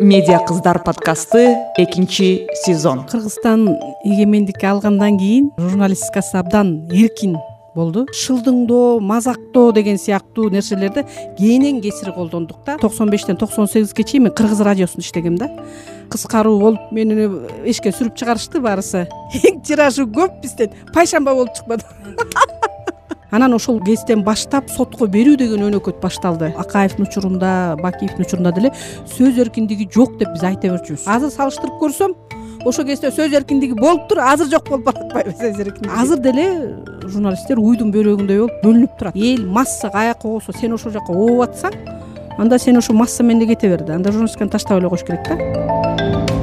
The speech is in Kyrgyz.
медиа кыздар подкасты экинчи сезон. Кыргызстан эгемендикти алгандан кийин журналистикасы абдан эркин болду. Шылдыңдоо мазактоо деген сыяктуу нерселерди кенен кесир колдондук да. Токсон бештен токсон сегизге чейин мен кыргыз радиосунда иштегем да. Кыскаруу болуп мени эшикке сүрүп чыгарышты баарысы эң тиражы көп бизден пайшамба болуп чыкпады анан ошол кезден баштап сотко берүү деген өнөкөт башталды. Акаевдин учурунда бакиевдин учурунда деле сөз эркиндиги жок деп биз айта берчүбүз. Азыр салыштырып көрсөм ошол кезде сөз эркиндиги болуптур азыр жок болуп баратпайбы сөз эркиндиги. Азыр деле журналисттер уйдун бөйрөгүндөй болуп бөлүнүп турат. Эл масса каякка койсо сен ошол жака ооп атсаң анда сен ошол масса менен эле кете бер да анда журналистиканы таштап эле коюш керек да